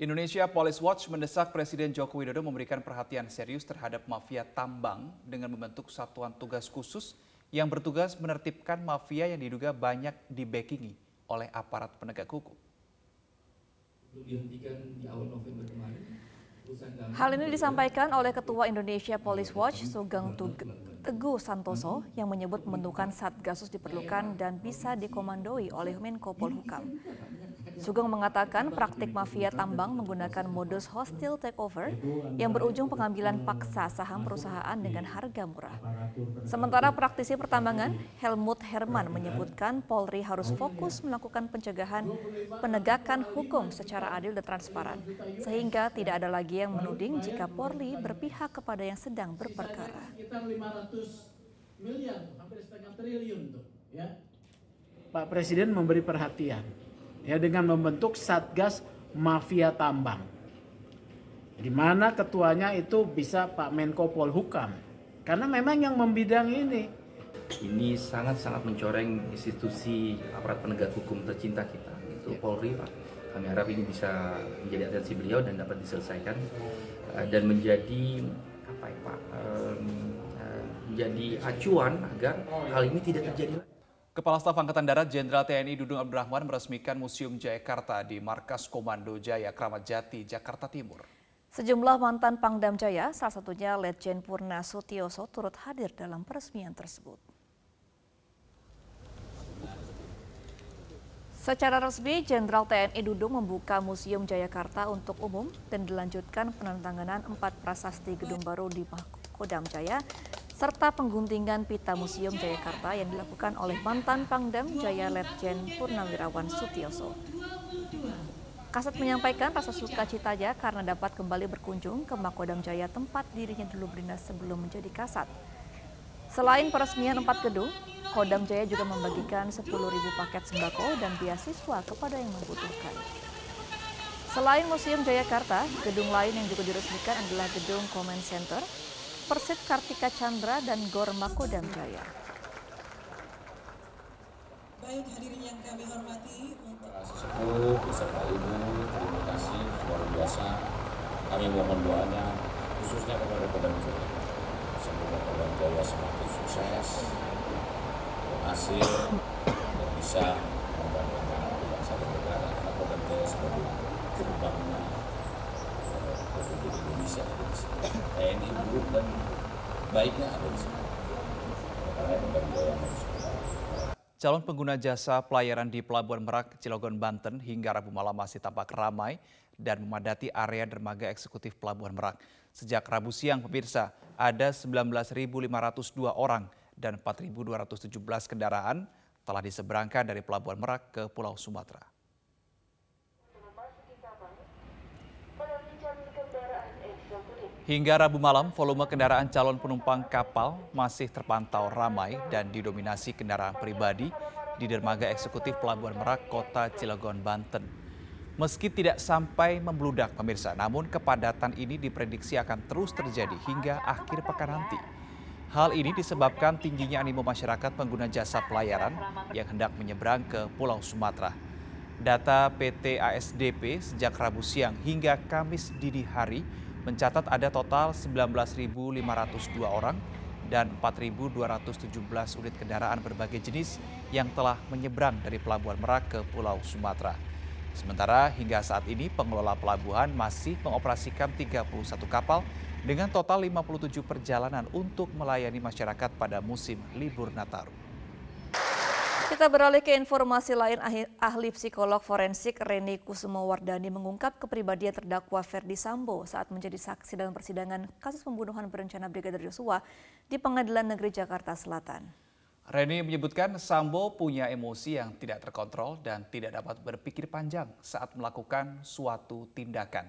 Indonesia Police Watch mendesak Presiden Joko Widodo memberikan perhatian serius terhadap mafia tambang dengan membentuk satuan tugas khusus yang bertugas menertibkan mafia yang diduga banyak dibackingi oleh aparat penegak hukum. Hal ini disampaikan oleh Ketua Indonesia Police Watch Sugeng Teguh Santoso yang menyebut pembentukan Satgasus diperlukan dan bisa dikomandoi oleh Menko Polhukam. Sugeng mengatakan praktik mafia tambang menggunakan modus hostile takeover yang berujung pengambilan paksa saham perusahaan dengan harga murah. Sementara praktisi pertambangan, Helmut Herman menyebutkan Polri harus fokus melakukan pencegahan penegakan hukum secara adil dan transparan, sehingga tidak ada lagi yang menuding jika Polri berpihak kepada yang sedang berperkara. Ya. Pak Presiden memberi perhatian ya dengan membentuk Satgas Mafia Tambang. Di mana ketuanya itu bisa Pak Menko Polhukam. Karena memang yang membidang ini. Ini sangat-sangat mencoreng institusi aparat penegak hukum tercinta kita, itu ya. Polri Pak. Kami harap ini bisa menjadi atensi beliau dan dapat diselesaikan eh, dan menjadi apa ya Pak, eh, menjadi acuan agar hal ini tidak terjadi lagi. Kepala Staf Angkatan Darat Jenderal TNI Dudung Abdurrahman meresmikan Museum Jayakarta di Markas Komando Jaya Kramat Jati, Jakarta Timur. Sejumlah mantan Pangdam Jaya, salah satunya Letjen Purna Sutioso turut hadir dalam peresmian tersebut. Secara resmi, Jenderal TNI Dudung membuka Museum Jayakarta untuk umum dan dilanjutkan penandatanganan empat prasasti gedung baru di Kodam Jaya serta pengguntingan pita Museum Jayakarta yang dilakukan oleh mantan Pangdam Jaya Letjen Purnawirawan Sutioso. Kasat menyampaikan rasa sukacitanya karena dapat kembali berkunjung ke Makodam Jaya tempat dirinya dulu berdinas sebelum menjadi kasat. Selain peresmian empat gedung, Kodam Jaya juga membagikan 10.000 paket sembako dan beasiswa kepada yang membutuhkan. Selain Museum Jayakarta, gedung lain yang juga diresmikan adalah gedung Comment Center, Persib Kartika Chandra dan Gor Makodam Jaya. Baik hadirin yang kami hormati untuk sepuh beserta ibu terima kasih luar biasa. Kami mohon doanya khususnya kepada Kodam Jaya semoga Kodam Jaya semakin sukses berhasil dan bisa membanggakan bangsa dan negara. Karena Kodam Jaya sebagai gerbangnya Sini. Calon pengguna jasa pelayaran di Pelabuhan Merak, Cilegon, Banten hingga Rabu malam masih tampak ramai dan memadati area dermaga eksekutif Pelabuhan Merak. Sejak Rabu siang, pemirsa, ada 19.502 orang dan 4.217 kendaraan telah diseberangkan dari Pelabuhan Merak ke Pulau Sumatera. Hingga Rabu malam, volume kendaraan calon penumpang kapal masih terpantau ramai dan didominasi kendaraan pribadi di dermaga eksekutif Pelabuhan Merak, Kota Cilegon, Banten. Meski tidak sampai membludak pemirsa, namun kepadatan ini diprediksi akan terus terjadi hingga akhir pekan nanti. Hal ini disebabkan tingginya animo masyarakat pengguna jasa pelayaran yang hendak menyeberang ke Pulau Sumatera. Data PT ASDP sejak Rabu siang hingga Kamis dini hari mencatat ada total 19.502 orang dan 4.217 unit kendaraan berbagai jenis yang telah menyeberang dari Pelabuhan Merak ke Pulau Sumatera. Sementara hingga saat ini pengelola pelabuhan masih mengoperasikan 31 kapal dengan total 57 perjalanan untuk melayani masyarakat pada musim libur Nataru. Kita beralih ke informasi lain, ahli psikolog forensik Reni Kusumo Wardani mengungkap kepribadian terdakwa Ferdi Sambo saat menjadi saksi dalam persidangan kasus pembunuhan berencana Brigadir Yosua di Pengadilan Negeri Jakarta Selatan. Reni menyebutkan Sambo punya emosi yang tidak terkontrol dan tidak dapat berpikir panjang saat melakukan suatu tindakan.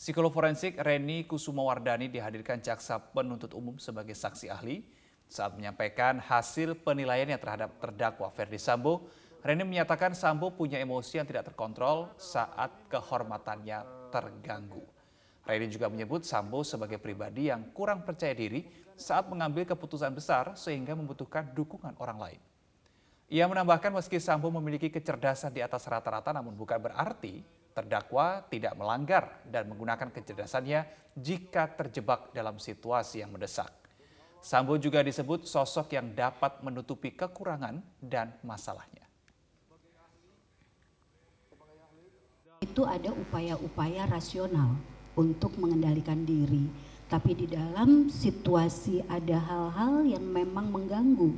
Psikolog forensik Reni Kusumo Wardani dihadirkan jaksa penuntut umum sebagai saksi ahli saat menyampaikan hasil penilaiannya terhadap terdakwa Ferdi Sambo, Reni menyatakan Sambo punya emosi yang tidak terkontrol saat kehormatannya terganggu. Reni juga menyebut Sambo sebagai pribadi yang kurang percaya diri saat mengambil keputusan besar sehingga membutuhkan dukungan orang lain. Ia menambahkan meski Sambo memiliki kecerdasan di atas rata-rata namun bukan berarti Terdakwa tidak melanggar dan menggunakan kecerdasannya jika terjebak dalam situasi yang mendesak. Sambo juga disebut sosok yang dapat menutupi kekurangan dan masalahnya. Itu ada upaya-upaya rasional untuk mengendalikan diri. Tapi di dalam situasi ada hal-hal yang memang mengganggu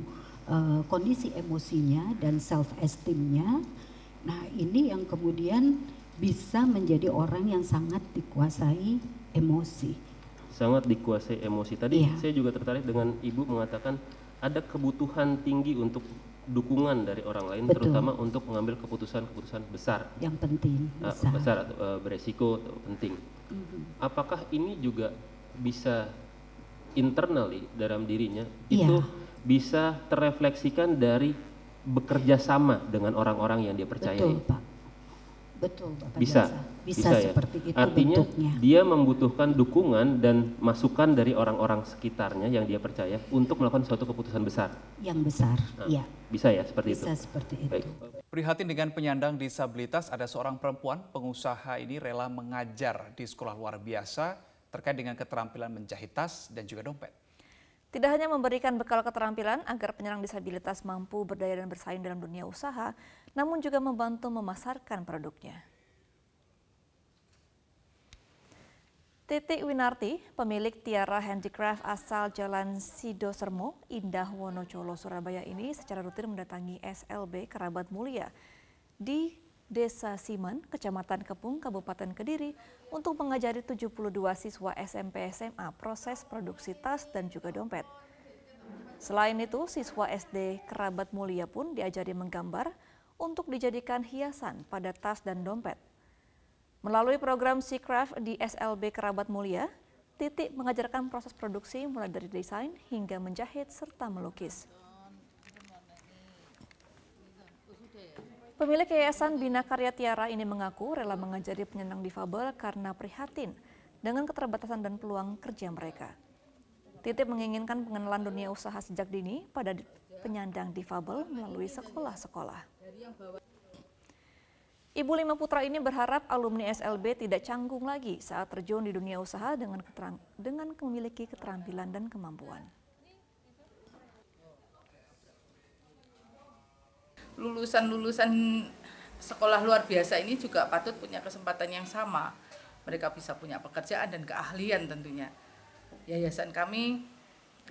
uh, kondisi emosinya dan self esteemnya. Nah ini yang kemudian bisa menjadi orang yang sangat dikuasai emosi. Sangat dikuasai emosi. Tadi Iya. saya juga tertarik dengan ibu mengatakan ada kebutuhan tinggi untuk dukungan dari orang lain, Betul. terutama untuk mengambil keputusan-keputusan besar, Yang penting uh, besar. besar atau uh, beresiko atau penting. Mhm. Apakah ini juga bisa internally dalam dirinya Iya. itu bisa terefleksikan dari bekerja sama dengan orang-orang yang dia percayai? Betul Pak. Betul Bapak bisa Jasa. Bisa, ya seperti itu artinya bentuknya. dia membutuhkan dukungan dan masukan dari orang-orang sekitarnya yang dia percaya untuk melakukan suatu keputusan besar Yang besar, Nah, iya. bisa ya seperti Bisa itu seperti itu. baik Prihatin dengan penyandang disabilitas, ada seorang perempuan pengusaha ini rela mengajar di sekolah luar biasa terkait dengan keterampilan menjahit tas dan juga dompet. Tidak hanya memberikan bekal keterampilan agar penyandang disabilitas mampu berdaya dan bersaing dalam dunia usaha, namun juga membantu memasarkan produknya. Titik Winarti, pemilik Tiara Handicraft asal Jalan Sido Sermo, Indah Wonocolo, Surabaya ini secara rutin mendatangi SLB Kerabat Mulia di Desa Siman, Kecamatan Kepung, Kabupaten Kediri untuk mengajari 72 siswa SMP SMA proses produksi tas dan juga dompet. Selain itu, siswa SD Kerabat Mulia pun diajari menggambar untuk dijadikan hiasan pada tas dan dompet. Melalui program Seacraft di SLB Kerabat Mulia, Titik mengajarkan proses produksi mulai dari desain hingga menjahit serta melukis. Pemilik Yayasan Bina Karya Tiara ini mengaku rela mengajari penyandang difabel karena prihatin dengan keterbatasan dan peluang kerja mereka. Titip menginginkan pengenalan dunia usaha sejak dini pada penyandang difabel melalui sekolah-sekolah. Ibu lima putra ini berharap alumni SLB tidak canggung lagi saat terjun di dunia usaha dengan keterang, dengan memiliki keterampilan dan kemampuan. lulusan-lulusan sekolah luar biasa ini juga patut punya kesempatan yang sama. Mereka bisa punya pekerjaan dan keahlian tentunya. Yayasan kami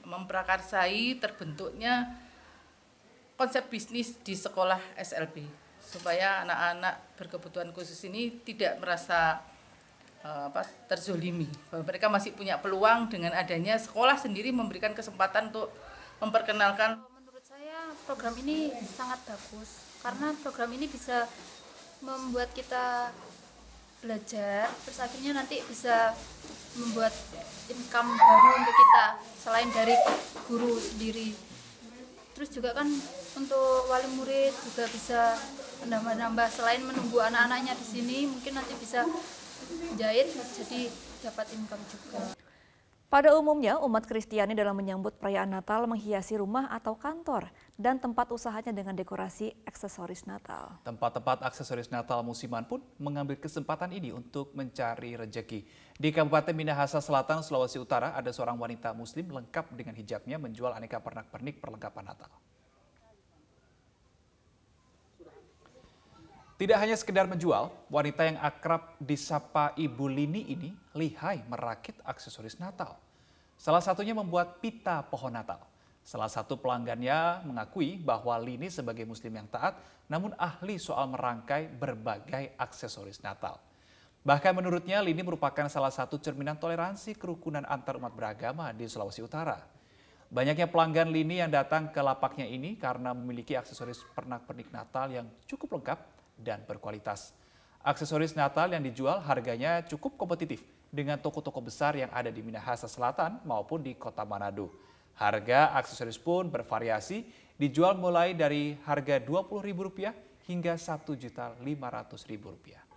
memprakarsai terbentuknya konsep bisnis di sekolah SLB supaya anak-anak berkebutuhan khusus ini tidak merasa eh, apa terzolimi. Bahwa mereka masih punya peluang dengan adanya sekolah sendiri memberikan kesempatan untuk memperkenalkan. Menurut saya program ini sangat bagus karena program ini bisa membuat kita belajar terus akhirnya nanti bisa membuat income baru untuk kita selain dari guru sendiri. Terus juga kan untuk wali murid juga bisa menambah-nambah selain menunggu anak-anaknya di sini mungkin nanti bisa jahit jadi dapat income juga Pada umumnya, umat Kristiani dalam menyambut perayaan Natal menghiasi rumah atau kantor dan tempat usahanya dengan dekorasi aksesoris Natal. Tempat-tempat aksesoris Natal musiman pun mengambil kesempatan ini untuk mencari rejeki. Di Kabupaten Minahasa Selatan, Sulawesi Utara, ada seorang wanita muslim lengkap dengan hijabnya menjual aneka pernak-pernik perlengkapan Natal. Tidak hanya sekedar menjual, wanita yang akrab disapa Ibu Lini ini lihai merakit aksesoris Natal. Salah satunya membuat pita pohon Natal. Salah satu pelanggannya mengakui bahwa Lini sebagai muslim yang taat namun ahli soal merangkai berbagai aksesoris Natal. Bahkan menurutnya Lini merupakan salah satu cerminan toleransi kerukunan antar umat beragama di Sulawesi Utara. Banyaknya pelanggan Lini yang datang ke lapaknya ini karena memiliki aksesoris pernak-pernik Natal yang cukup lengkap dan berkualitas. Aksesoris Natal yang dijual harganya cukup kompetitif dengan toko-toko besar yang ada di Minahasa Selatan maupun di kota Manado. Harga aksesoris pun bervariasi, dijual mulai dari harga Rp20.000 hingga Rp1.500.000.